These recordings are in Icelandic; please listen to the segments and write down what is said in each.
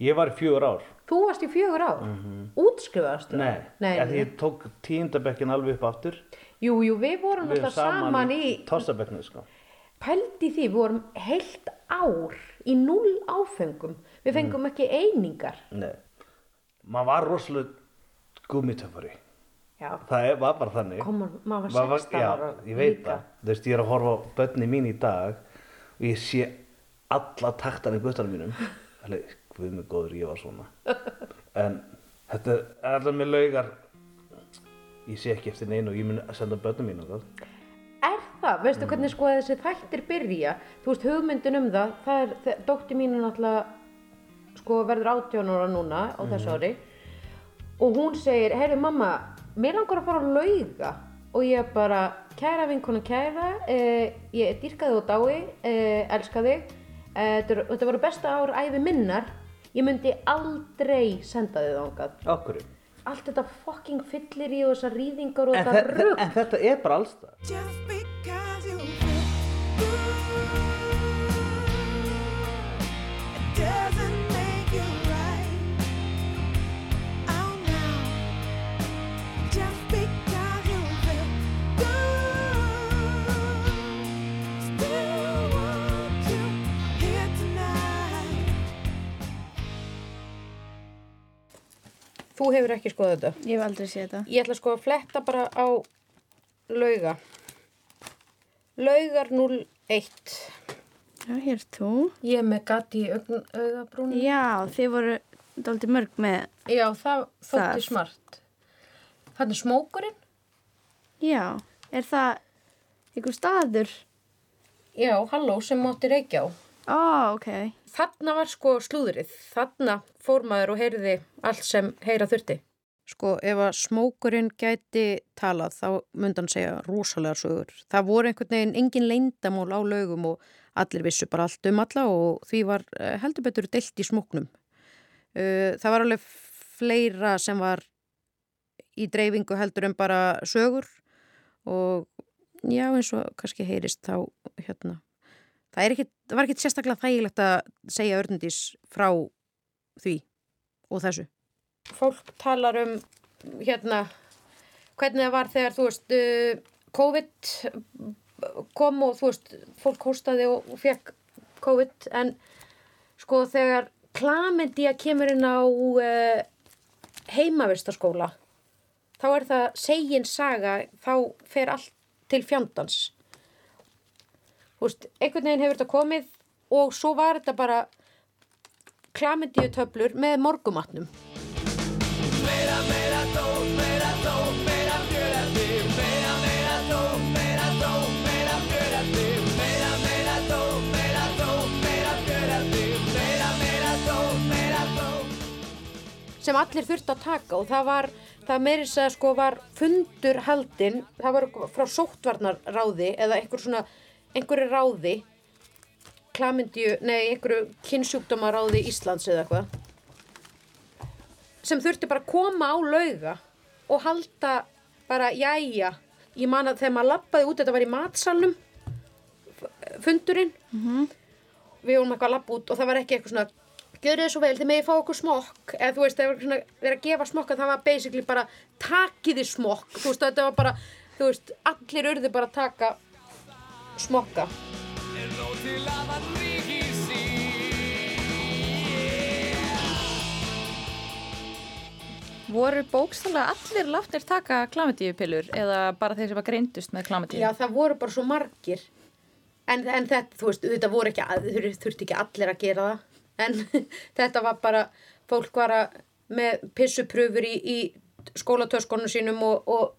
Ég var í fjögur ár. Þú varst í fjögur ár? Mm -hmm. Útskrifaðastu? Nei, Nei, en ég tók tíundabekkin alveg upp aftur. Jú, jú, við vorum alltaf saman, í, tossabekkinu, sko. pældi því, við vorum heilt ár í null áfengum. Við fengum Mm. ekki einingar. Nei. Maður var rosalega gummitöfari. Já, Það er- var bara þannig. Kom, maður var Maður 16 já, ára ég veit líka. það. Þú veist, ég er að horfa á börni mín í dag og ég sé alla taktan í guttanum mínum. Alveg, guð mig góður, ég var svona. En þetta er allar með laugar. Ég sé ekki eftir neinu og ég mun að senda börnum mín og það. Er það? Veistu Mm. hvernig sko þessi þættir byrja? Þú veist, hugmyndin um það, það er, þe- dóttir mín er náttúrulega, sko, verður 18 ára núna á Mhm. þessu ári og hún segir, heyrðu mamma, mér langar að fara að lauga og ég bara, kæra vinkona kæra, eh, ég dýrkaði og dái, eh, elska þig, eh, þetta voru besta ár æfi minnar, ég myndi aldrei senda þig þangað. Okkur. Allt þetta fucking fyllir í og þessar rýðingar og þetta þe rugg. en þetta er bara allstað. Þú hefur ekki skoðað þetta. Ég hef aldrei séð þetta. Ég ætla sko að fletta bara á lauga. Laugar 01. Já, hér er þú. Ég er með gati í augn, augabrúni. Já, þið voru dálítið mörg með, Já, það þótti smart. Þannig smókurinn. já, er það einhver staður? Já, halló, sem mátti reykja á. Ó, ok. Þarna var sko slúðrið. Þarna fór maður og heyrði allt sem heyra þurfti. Sko, ef að smókurinn gæti talað, þá myndi hann segja rosalega sögur. Það voru einhvern veginn engin leyndamál á laugum og allir vissu bara allt um alla og því var eh, heldur betur deilt í smóknum. Uh, Það var alveg fleira sem var í dreifingu heldur en bara sögur og já, eins og kannski heyrist þá hérna það, ekkit, það var ekkert sérstaklega þægilegt að segja örnundís frá því og þessu. Fólk talar um hérna hvernig það var þegar þú veist uh, COVID kom og þú veist fólk hóstaði og, fekk COVID en sko þegar klamendía kemur inn á uh, heimavistaskóla þá er það segin saga þá fer allt til fjandans veist, einhvern veginn hefur þetta komið og svo var þetta bara klamendíu töflur með morgumatnum sem allir þurfti að taka og það var, það meiri að sko var fundur haldinn, það var frá sóttvarnarráði eða einhver svona, einhverju ráði klamindju, nei, einhverju kynnsjúkdómaráði Íslands eða eitthvað sem þurfti bara að koma á lauga og halda bara, jæja. Ég man að þegar maður labbaði út, þetta var í matsalnum fundurinn. Við vorum eitthvað að labba út og það var ekki eitthvað svona gjörðu þið svo vel, þið megið fá okkur smokk. Eða þú veist, það var svona verið að gefa smokk það var basically bara takiði smokk. Þú veist, þetta var bara, þú veist allir urðu bara að taka smokka. Voru bókstaflega allir láttir taka klamidíupillur eða bara þeir sem var greindust með klamidíu? Já, það voru bara svo margir. En, en þetta, þú veist, þetta voru ekki þur, þurfti ekki allir að gera það. En þetta var bara fólk var að með pissupröfur í, í skólatöskonum sínum og, og,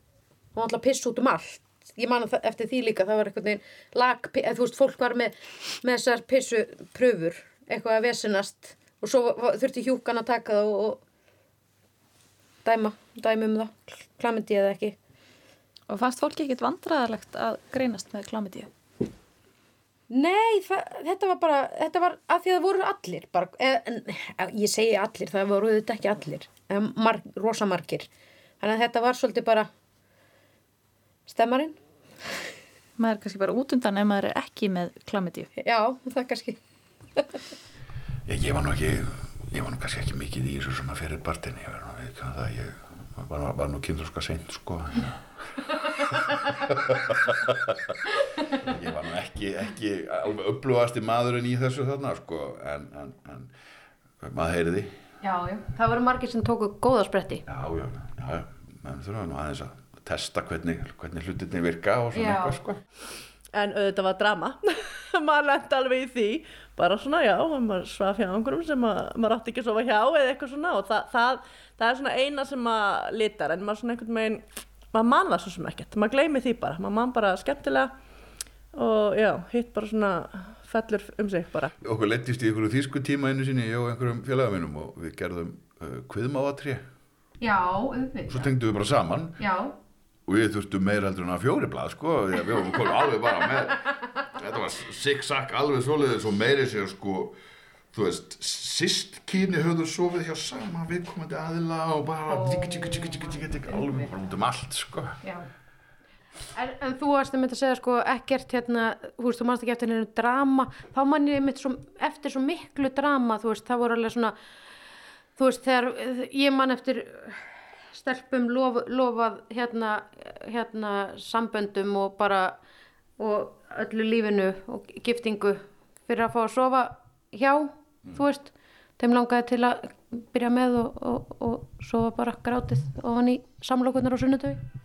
og alltaf piss út um allt ég man eftir því líka, það var einhvern veginn lag, eða þú veist, fólk var með, með þessar pissupröfur eitthvað að vesenast og svo þurfti hjúkan að taka það og, og dæma, dæma um það klamindi eða ekki Og fannst fólki ekkit vandræðalegt að greinast með klamidíu? Nei, það, þetta var bara, þetta var að því að það voru allir, bara, eh, en, eh, ég segi allir, það voru þetta ekki allir, eh, mar, rosa margir. Þannig að þetta var svolítið bara stemmarinn. Maður er kannski bara út undan ef maður er ekki með klamidíu. Já, það kannski. Ég, ég var nú ekki ég var nú kannski ekki mikið í þessu svona fyrir bartinni, ég var nú ekki það, ég var, var nú kynþróska seint, sko. ég var nú ekki, ekki alveg upplúast maðurinn í þessu þarna, sko, en, en, en maður heyriði. Já, já. Það voru margir sem tóku góða spretti. Já, já, já, já, menn þurfa nú aðeins að testa hvernig, hvernig hlutinni virka og svona Já. eitthvað, sko. En auðvitað var drama. maður lent alveg í því. Bara svona, já, maður svaf hjá einhverjum sem að, maður átti ekki að sofa hjá eða eitthvað svona. Og það, það, það er svona eina sem að litar. En maður svona einhvern veginn, maður man það svo sem ekkert. Maður gleymi því bara. Maður man bara skemmtilega. Og já, hitt bara svona fellur um sig bara. Okkur lettist í einhverju þýsku tíma einu sinni, ég og einhverjum félagamínum og við gerðum uh, kviðmáatri. Já, auðvitað. Svo tengdum við bara saman Já. Og við þurftum meira heldur en að fjóri blað, sko, að við vorum komið alveg bara með, þetta var zigzag alveg svoleiðis og meiri sér, sko, þú veist, sistkynni höfðu sofið hjá sama viðkomandi aðila og bara tík, tík, tík, tík, tík, tík, alveg bara út um allt, sko. Já. En, en þú varst að mynda að segja sko ekkert hérna, þú veist, þú mannst ekki eftir henni drama, þá mann ég mitt svo, eftir svo miklu drama, þú veist, það voru alveg svona, þú veist, þegar ég mann eftir stelpum lof, lofað hérna, hérna samböndum og bara, og öllu lífinu og giftingu fyrir að fá að sofa hjá, þú veist, þeim langaði til að byrja með og, og, og sofa bara grátið ofan í samlokunar á sunnudöfi.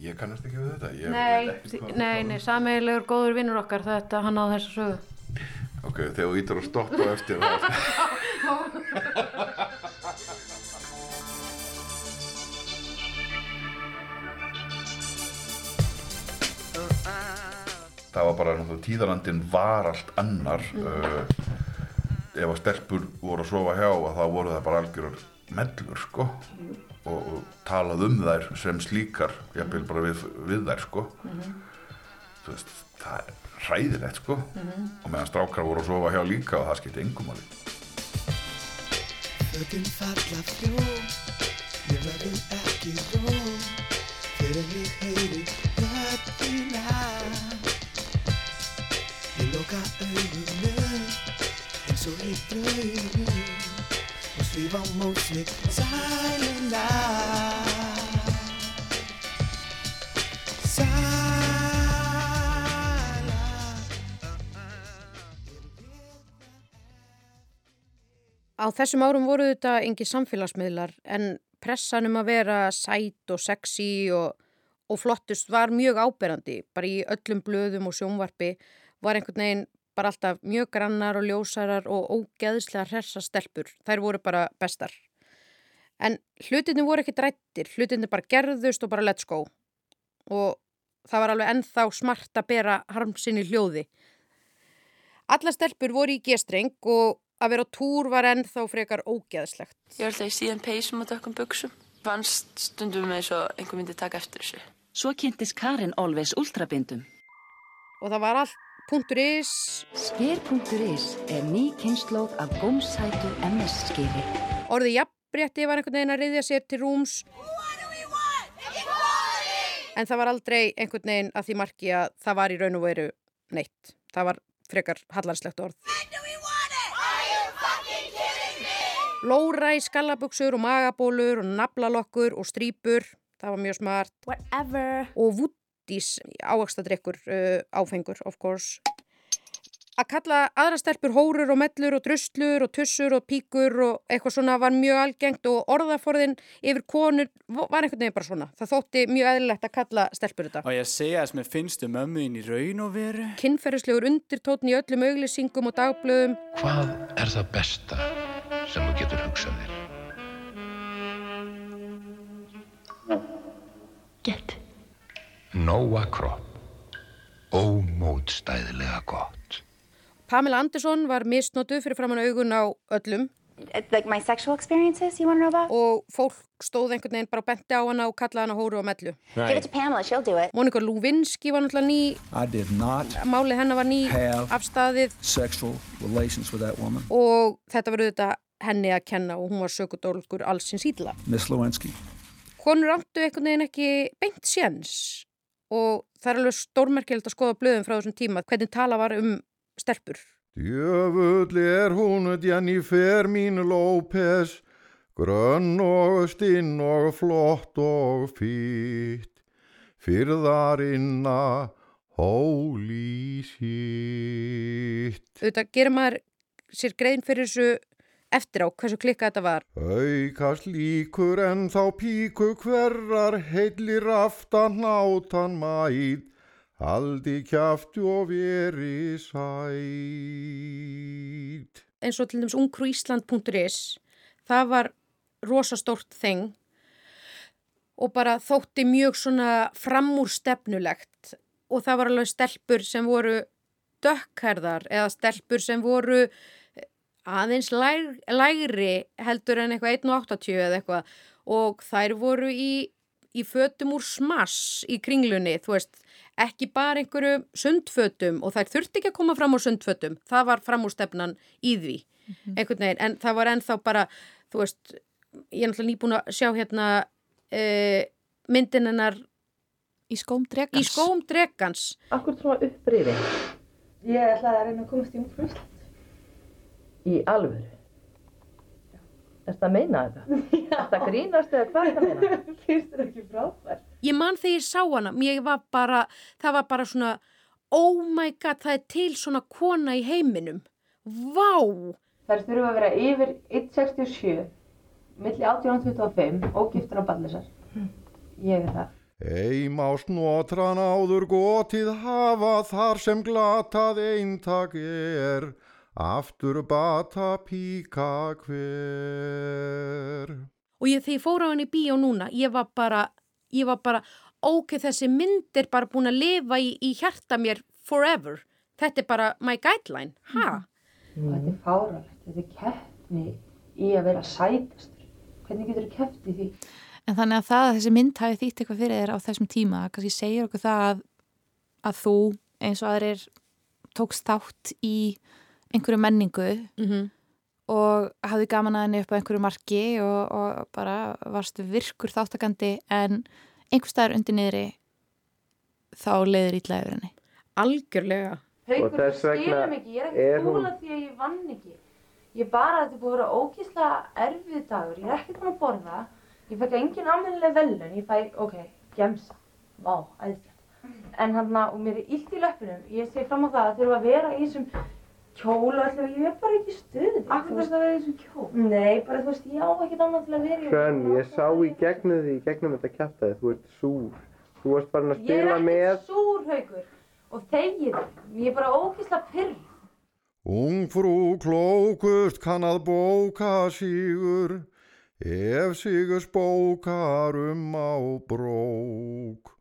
Ég kannast ekki við þetta. Ég Nei, ekki nei, nei, sameigilegur góður vinnur okkar þetta hann á þessu sögu. Ok, þegar þú ítur að stoppa eftir það. Það var bara tíðarandinn var allt annar. Uh, ef að stelpur voru að sofa hjá að þá voru það bara algjörar mellur, sko. Og, og talað um þær sem slíkar, jafnvel bara við, við þær, sko. Þú veist, það er hræðilegt, sko. Og meðan strákar voru að sofa hjá líka og það skipti engum máli. Fötin falla frjó Mér verður ekki ró mótni sæluna Sæla Á þessum árum voru þetta engi samfélagsmiðlar en pressan um að vera sæt og sexy og, og flottust var mjög áberandi. Bara í öllum blöðum og sjónvarpi var einhvern veginn bara alltaf mjög grannar og ljósarar og ógeðslega hressa stelpur. Þær voru bara bestar. En hlutinni voru ekki drættir, hlutinni bara gerðust og bara let's go. Og það var alveg ennþá smart að bera harmsinn í hljóði. Alla stelpur voru í gestreng og að vera á túr var ennþá frekar ógeðslegt. Ég var alltaf í síðan peysum og dökkum buksum. Fannst stundum eins og einhver myndi taka eftir þessu. Svo kynntist Karin Olves últrabindum. Og það var allt .is, Sker.is er ný kynnslóð af gómsætu MS-skeri. orðið jafnbrétti var einhvern veginn að riðja sér til rúms. En það var aldrei einhvern veginn að því marki að það var í raun og veru neitt. Það var frekar hallarslegt orð. Lóra í skallabuxur og magabólur og naflalokkur og strípur. Það var mjög smart. Whatever. og vúttís ávaxtadrykkur uh, áfengur, of course. Að kalla aðra stelpur hórur og mellur og druslur og tussur og píkur og eitthvað svona var mjög algengt og orðaforðin yfir konur var einhvern veginn bara svona. Það þótti mjög eðlilegt að kalla stelpur þetta. Og ég segja að sem finnst um mömmu inn í raun og veru. Kinnferðislegur undirtótn í öllum auglýsingum og dagblöðum. Hvað er það besta sem þú getur hugsað þér? Get. Nóa kropp. Ómótstæðilega gott. Pamela Andersson var misnotuð fyrir framann augun á öllum Like my sexual experiences, you want to know about? og fólk stóð einhvern veginn bara og benti á hana og kallaði hana hóru og mellu. Give it to Pamela, she'll do it. Monika Lewinsky var náttúrulega ný, I did not málið hennar var ný Have. afstæðið sexual relations with that woman, og þetta var auðvitað henni að kenna og hún var sökudólkur allsins ítla. Miss Lewinsky. Konur áttu einhvern veginn ekki beint séns og það er alveg stórmerkilegt að skoða blöðum frá þessum tíma hvernig tala var um stelpur. Djöfull er hún Jennifer mín López, grönn og stinn og flott og fýtt, fyrðarinna hóli sitt. auðvitað gerir maður sér grein fyrir þessu eftir á hversu klikka þetta var. Aukast líkur en þá píku hverrar heillir aftan nátan mæð, haldi kjaftu og veri sæt. eins og til dæmis ungruísland.is það var rosastórt þeng og bara þótti mjög svona framúrstefnulegt. Og það var alveg stelpur sem voru dökkhærðar eða stelpur sem voru aðeins læg, lægri heldur en eitthvað 1.80 eða eitthvað og þær voru í, í fötum úr smass í kringlunni, þú veist, ekki bara einhverju sundfötum og þær þurfti ekki að koma fram á sundfötum, það var framúrstefnan í því, einhvern veginn, en það var ennþá bara, þú veist, ég er náttúrulega nýbúin að sjá hérna uh, myndin hennar Í skóm dregans. Í skóm dregans. Akkur svona upprifi? Ég ætlaði að reyna að komast í Ísland. Í alvöru? Er þetta að meina þetta? Er þetta grínast eða hvað er þetta að meina? Finnst þér ekki frábær? Ég man þegar ég sá hana, ég var bara, það var bara svona, oh my god, það er til svona kona í heiminum. Vá! Þær þurfa að vera yfir 1,67, milli 1825 og giftur á ballisar. Ég er það. Eim á snotran áður gotið hafa þar sem glatað eintak er, aftur bata píka hver. Og ég, þegar ég fór á henni í bíó núna, ég var bara, ég var bara, ok, þessi mynd er bara búin að lifa í, í hjarta mér forever. Þetta er bara my guideline, ha? Og þetta er fáralegt, þetta er keppni í að vera sætastur. Hvernig getur þú keppt í því? En þannig að það að þessi mynd hafi þýtt eitthvað fyrir þér á þessum tíma, kannski segir okkur það að, að þú eins og aðrir tókst þátt í einhverju menningu Mm -hmm. og hafði gaman að henni upp á einhverju marki og, og bara varstu virkur þáttakandi en einhver staðar undir niðri þá leiðir ítla yfir henni. Algjörlega. Haukur, Og þess þú mig ekki, ég er er ekki hún- fúla því að ég vann ekki. Ég bara, þetta er búið að vera ógíslega erfið dagur, ég er ekkert búin að borða, ég fekk engin almennileg velun, ég fæ, ok, gemsa, vá, æðislegt. En hann og mér er illt í löpunum, ég segi fram á það að þurfa að vera í þessum kjól og alltaf, ég er bara ekki stuðið. Akkur þarf að vera í þessum kjól? Nei, bara þú veist, ég á ekkert annað til að vera í. Hrönn, ég sá í gegnum því, í gegnum þetta kjæftæði, þú ert súr. Þú varst bara að Ég er spila með. ekkert súr, Haukur, og þegið, ég er bara ógíslega pyrr. Ungfrú klókust kann að bóka sígur, ef sigur spókar um á brók,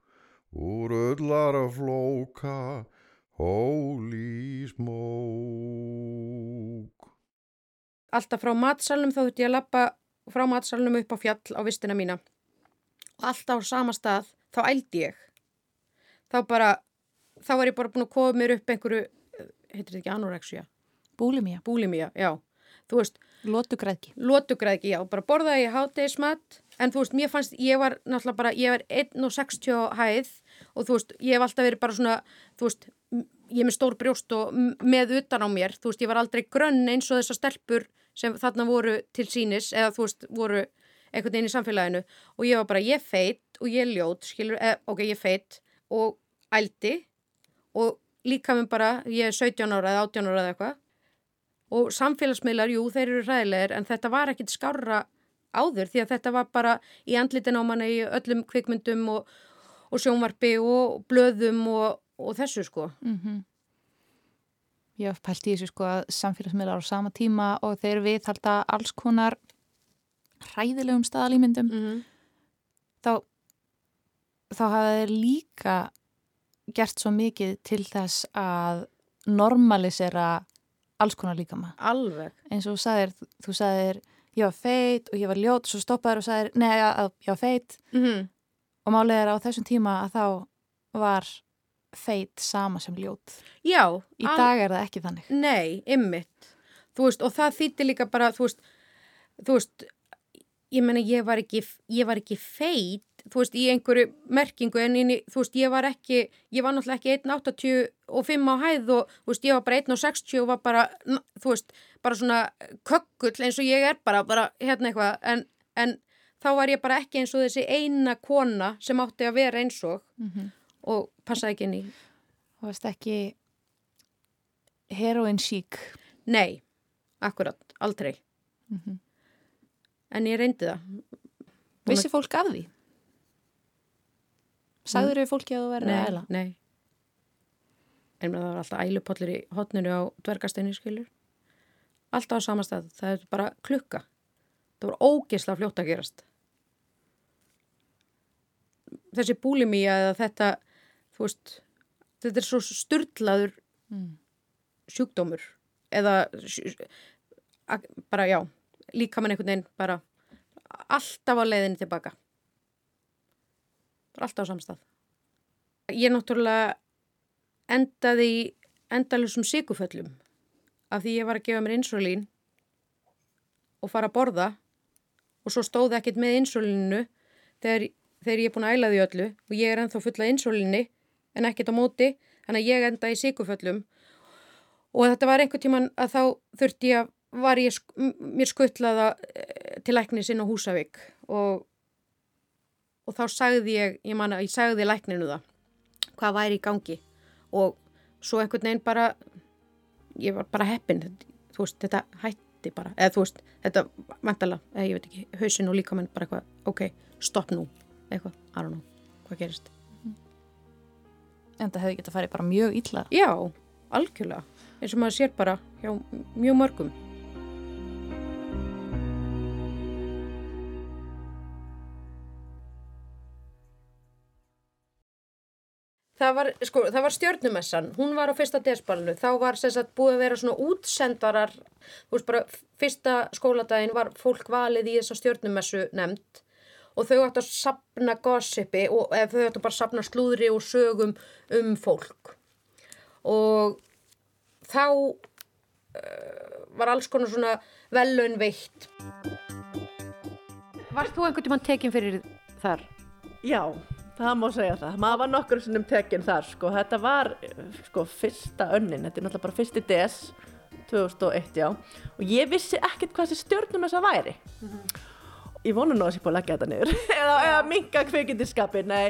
úr öllar flóka, hóli smók. Alltaf frá matsalnum þá þurfti ég að lappa frá matsalnum upp á fjall á vistina mína. Og alltaf á sama stað þá ældi ég. Þá bara, þá var ég bara búin að koma mér upp einhverju, eh, heitir þetta ekki anorexia? Búlimía. Búlimía, já. Þú veist. Lótugræðki. Lótugræðki, já. Bara borðaði ég hátegismat. En þú veist, mér fannst, ég var náttúrulega bara, ég var 1,60 á hæð og þú veist, ég hef alltaf verið bara svona, þú veist, ég er með stór brjóst og með utan á mér, þú veist, ég var aldrei grönn eins og þessar stelpur sem þarna voru til sínis eða þú veist, voru einhvern veginn í samfélaginu. Og ég var bara, ég feitt og ég ljót, skilur, eh, ok, ég feitt og ældi og líka minn bara, ég er 17 ára eða 18 ára eða eitthvað. Og samfélagsmiðlar, jú, þeir eru ræðilegir en þetta var ekkit skárra áður því að þetta var bara í andlitin á manna í öllum kvikmyndum og, og sjónvarpi og blöðum og, og þessu sko Mm Ég hef pælt í þessu sko að samfélagsmiðlar á sama tíma og þeir viðhalda alls konar hræðilegum staðalímyndum -hmm. þá þá hafa þeir líka gert svo mikið til þess að normalisera alls konar líkama. Alveg. Eins og þú sagðir, þú sagðir ég var feit og ég var ljót, svo stoppaður og sagðir nei, að ég var feit mm -hmm. og málið er á þessum tíma að þá var feit sama sem ljót. Já. Í dag er það ekki þannig. Nei, ymmit. Þú veist, og það þýtti líka bara, þú veist, þú veist, ég menna ég var ekki, ég var ekki feit, þú veist, í einhverju merkingu en inni, þú veist, ég var ekki ég var náttúrulega ekki 1,85 á hæð og þú veist, ég var bara 1,60 og var bara, þú veist, bara svona kökkull eins og ég er bara, bara hérna eitthvað, en, en þá var ég bara ekki eins og þessi eina kona sem átti að vera eins og Mhm. og passaði ekki inn í Þú veist ekki heroin sík Nei, akkurat, aldrei Mhm. en ég reyndi það Vissi fólk af því? Sagður þau fólki að þú verður Nei, að æla? nei En það var alltaf ælupollir í hotninu á dvergasteinu skilur Alltaf á sama stað. Það er bara klukka. Það var ógeðslega fljótt að gerast. Þessi búlimía eða þetta Þú veist Þetta er svo styrlaður Mm. sjúkdómur. Eða bara já líka mann einhvern veginn bara alltaf á leiðinni tilbaka. Alltaf á samstað ég náttúrulega endaði í endalusum siguföllum af því ég var að gefa mér insulín og fara að borða og svo stóði ekkert með insulínu þegar, þegar ég er búin að æla því öllu og ég er ennþá full af insulíni en ekkert á móti þannig að ég enda í siguföllum og þetta var einhvern tíman að þá þurfti ég að var ég, mér skuttlaða til læknis inn á Húsavík og, og þá sagði ég, ég man að ég sagði lækninu það, hvað væri í gangi. Og svo einhvern veginn bara, ég var bara heppin, þú veist, þetta hætti bara, eða þú veist, þetta vantala, eða ég veit ekki, hausin og líka menn bara eitthvað, ok, stopp nú, eitthvað, I don't know, hvað gerist. En það hefði getað farið bara mjög illa. Já, algjörlega, eins og maður sér bara hjá mjög mörgum. Það var, sko, það var stjörnumessan, hún var á fyrsta desbalinu, þá var sem sagt búið að vera svona útsendarar, þú veist bara, fyrsta skóladaginn var fólk valið í þessa stjörnumessu nefnd og þau ættu að sapna gossipi og eða þau ættu bara að sapna slúðri og sögum um fólk. Og þá uh, var alls konar svona velun veitt. Varst þú einhvern tímann tekin fyrir þar? Já, það má segja það. Maður var nokkur sinnum tekinn þar, sko. Þetta var, sko, fyrsta önnin. Þetta er náttúrulega bara fyrsti DS 2001, já. Og ég vissi ekkert hvað þessi stjörnum þess að væri. Ég vonu nú að ég búið að leggja þetta niður. eða, eða minga kveikindisskapi. Nei,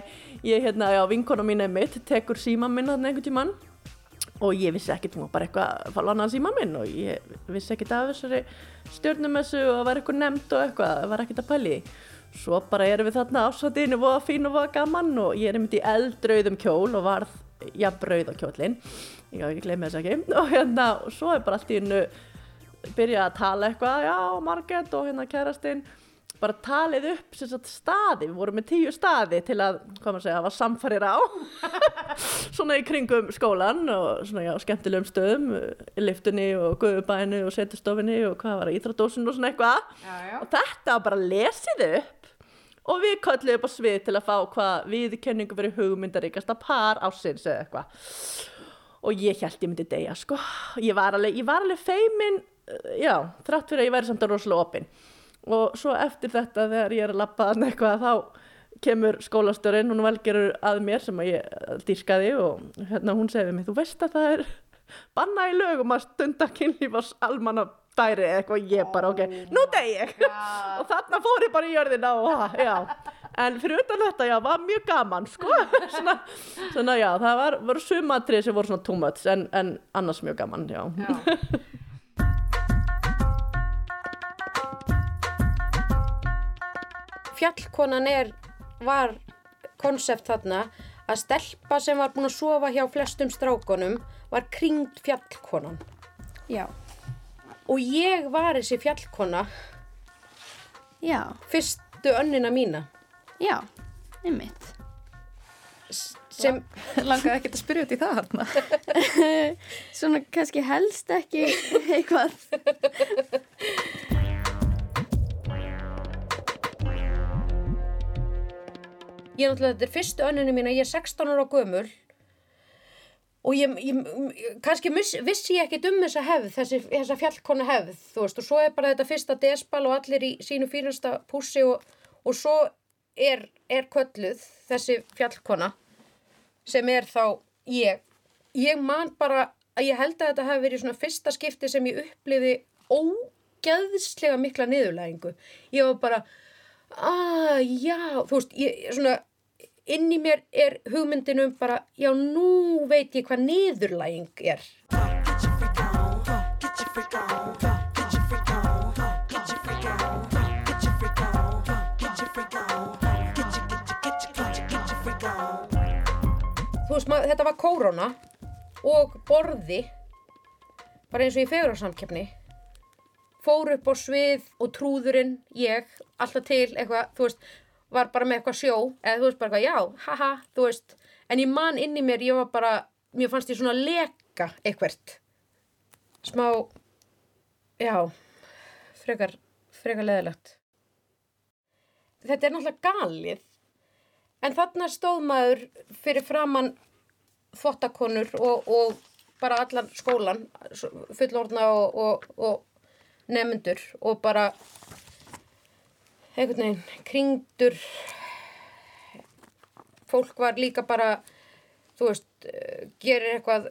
ég, hérna, já, vinkona mín er mitt, tekur síma minn þarna einhvern tímann. Og ég vissi ekkert, hún var bara eitthvað að falla annað síma minn og ég vissi ekkert af þessari stjörnumessu og var eitthvað nefnd og eitthvað, var ekkert að pæli. Svo bara erum við þarna ásatinu og fín og var gaman og ég er einmitt í eldrauðum kjól og varð jafnbrauð á kjólinn. Ég hafa ekki gleymið þess ekki. Og hérna, og svo er bara allt í hennu byrjað að tala eitthvað, já, Marget og hérna kærastinn, bara talið upp sem sagt staði, við vorum með tíu staði til að, hvað maður segja, hafa samfærir á. Svona í kringum skólan og svona já, skemmtilegum stöðum liftunni og guðubæinu og setustofinni og hvað var það, íþradósin og svona eitthvað. Og þetta var bara lesið upp og við köllum upp á svið til að fá hvað viðkenningu fyrir hugmyndaríkasta par ásins eða eitthvað. Og ég held ég myndi deyja sko. Ég var alveg, alveg feimin uh, já, þrátt fyrir að ég væri samt að rosalega opinn og svo eftir þetta þegar ég er að lappa þarna eitthvað þá kemur skólastörinn, hún velgerur að mér sem að ég dýrkaði og hérna hún segði mig, þú veist að það er banna í lögum að stunda kynlífars almanna bæri eða eitthvað ég bara, ok, nú deg ég. og þarna fór ég bara í jörðina og já, en fyrir utan þetta já, var mjög gaman, sko. Svona, svona já, það var, voru sumatrið sem voru svona too much, en, en annars mjög gaman, já, Fjallkonan er, var konsept þarna að stelpa sem var búin að sofa hjá flestum strákonum var kringd fjallkonan. Já. Og ég var þessi fjallkona Já. fyrstu önnina mína. Já, einmitt. Sem langaði ekkert að spyrja út í það hann. Svona kannski helst ekki eitthvað. Ég náttúrulega, þetta er fyrstu önninu mína, ég er 16 ára gömul og ég, ég kannski vissi ég ekkert um þessa hefð, þessi, þessa fjallkonu hefð, þú veist, og svo er bara þetta fyrsta desbal og allir í sínu fínasta pússi og, og svo er, er kölluð þessi fjallkona sem er þá ég. Ég man bara að ég held að þetta hafi verið svona fyrsta skipti sem ég upplifi ógeðslega mikla niðurlægingu. Ég var bara að já, þú veist, ég svona inn í mér er hugmyndinum bara, já nú veit ég hvað niðurlæging er. Þú veist, maður, þetta var kórona og borði bara eins og í fegurarsamkeppni fór upp á svið og trúðurinn, ég, alltaf til eitthvað, þú veist, var bara með eitthvað sjó eða þú veist bara eitthvað, já, haha, þú veist. En ég man inn í mér, ég var bara mér fannst ég svona leka eitthvert. Smá já, frekar frekar leðilegt þetta er náttúrulega galið. En þarna stóð maður fyrir framann þvottakonur og, og bara allan skólan fullorðna og, og, og nefnendur og bara einhvern veginn kringdur. Fólk var líka bara þú veist, gerir eitthvað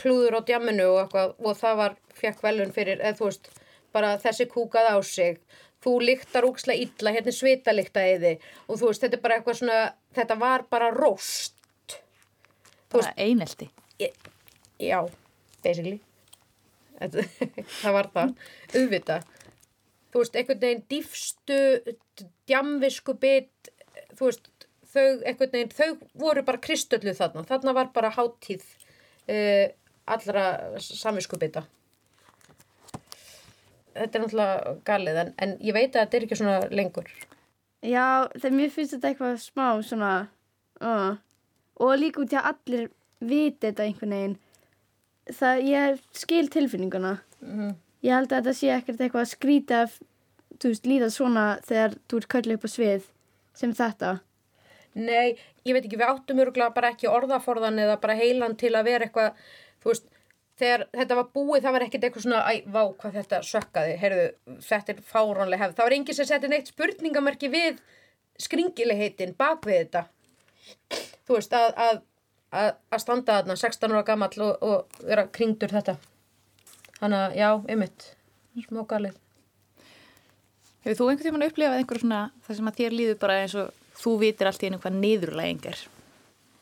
klúður á djamminu og eitthvað og það var, fekk velun fyrir eða þú veist, bara þessi kúkað á sig. Þú lyktar úksla illa hérna svita lyktaðiði og þú veist, þetta er bara eitthvað svona, þetta var bara róst. Bara einelti. já, basically. Það var það. Auðvitað þú veist, einhvern veginn dýfstu djamvisku bit þú veist, þau einhvern veginn, þau voru bara kristöllu þarna, þarna var bara hátíð uh, allra samvisku bita. Þetta er náttúrulega galið en, en ég veit að þetta er ekki svona lengur. Já, þegar mér finnst þetta eitthvað smá svona uh, og líka út í að allir viti þetta einhvern veginn. Það, ég skil tilfinninguna. Mhm. Ég held að þetta sé ekkert eitthvað að skrýta þú veist, líða svona þegar þú ert köllu upp á svið sem þetta Nei, ég veit ekki, við áttum örgulega bara ekki orðaforðan eða bara heilan til að vera eitthvað, þú veist, þegar þetta var búið, það var ekkert eitthvað svona, æ, vá, hvað þetta sökkaði, heyrðu, þetta er fáránlega hefð. Það var enginn sem setti neitt spurningamerki við skringiliheitin bak við þetta. Þú veist, að, að, að, að standa þarna 16 ára gamall og, og vera kringdur þetta. Þannig að, já, einmitt, smá galið. Hefur þú einhvern tímann upplifað einhver svona það sem að þér líður bara eins og þú vitir allt í einu hvað niðurlæging er?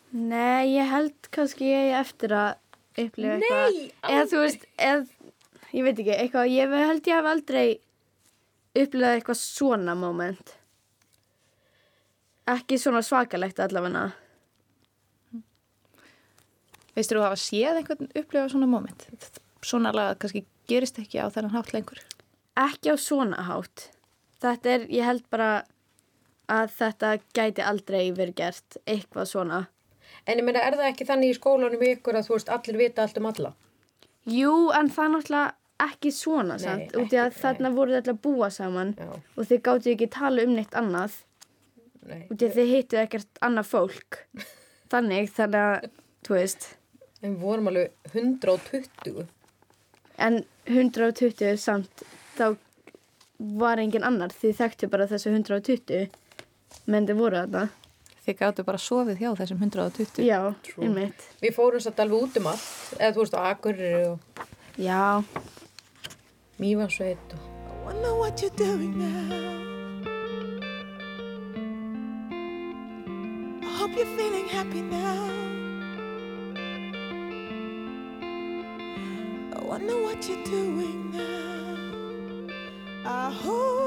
Nei, ég held kannski ég eftir að upplifa Nei, eitthvað eða þú veist, eða, ég veit ekki eitthvað, ég held ég hef aldrei upplifað eitthvað svona moment ekki svona svakalegt allavega Veistur þú hafa séð einhvern upplifa svona moment? Svona alveg að kannski gerist ekki á þennan hátt lengur? ekki á svona hátt þetta er, ég held bara að þetta gæti aldrei verið gert eitthvað svona En ég meina, er það ekki þannig í skólanum í ykkur að þú veist, allir vita allt um alla? Jú, en það er náttúrulega ekki svona Nei, samt, út í að þarna voru þetta að búa saman Já. og þið gáttu ekki tala um neitt annað Nei. út í að þið hittu ekkert annað fólk þannig, þannig að, þú veist En við vorum alveg 120. en 120 samt þá var engin annar þið þekktu bara þessu 120 menn þið voru þarna Þið gáttu bara sofið hjá þessum 120? Já, einmitt Við fórum satt alveg út um allt, eða þú veist á Akureyri og Já, Mývasveit og... Wonder what you're doing now. I hope you're feeling happy now. What you're doing now. I hope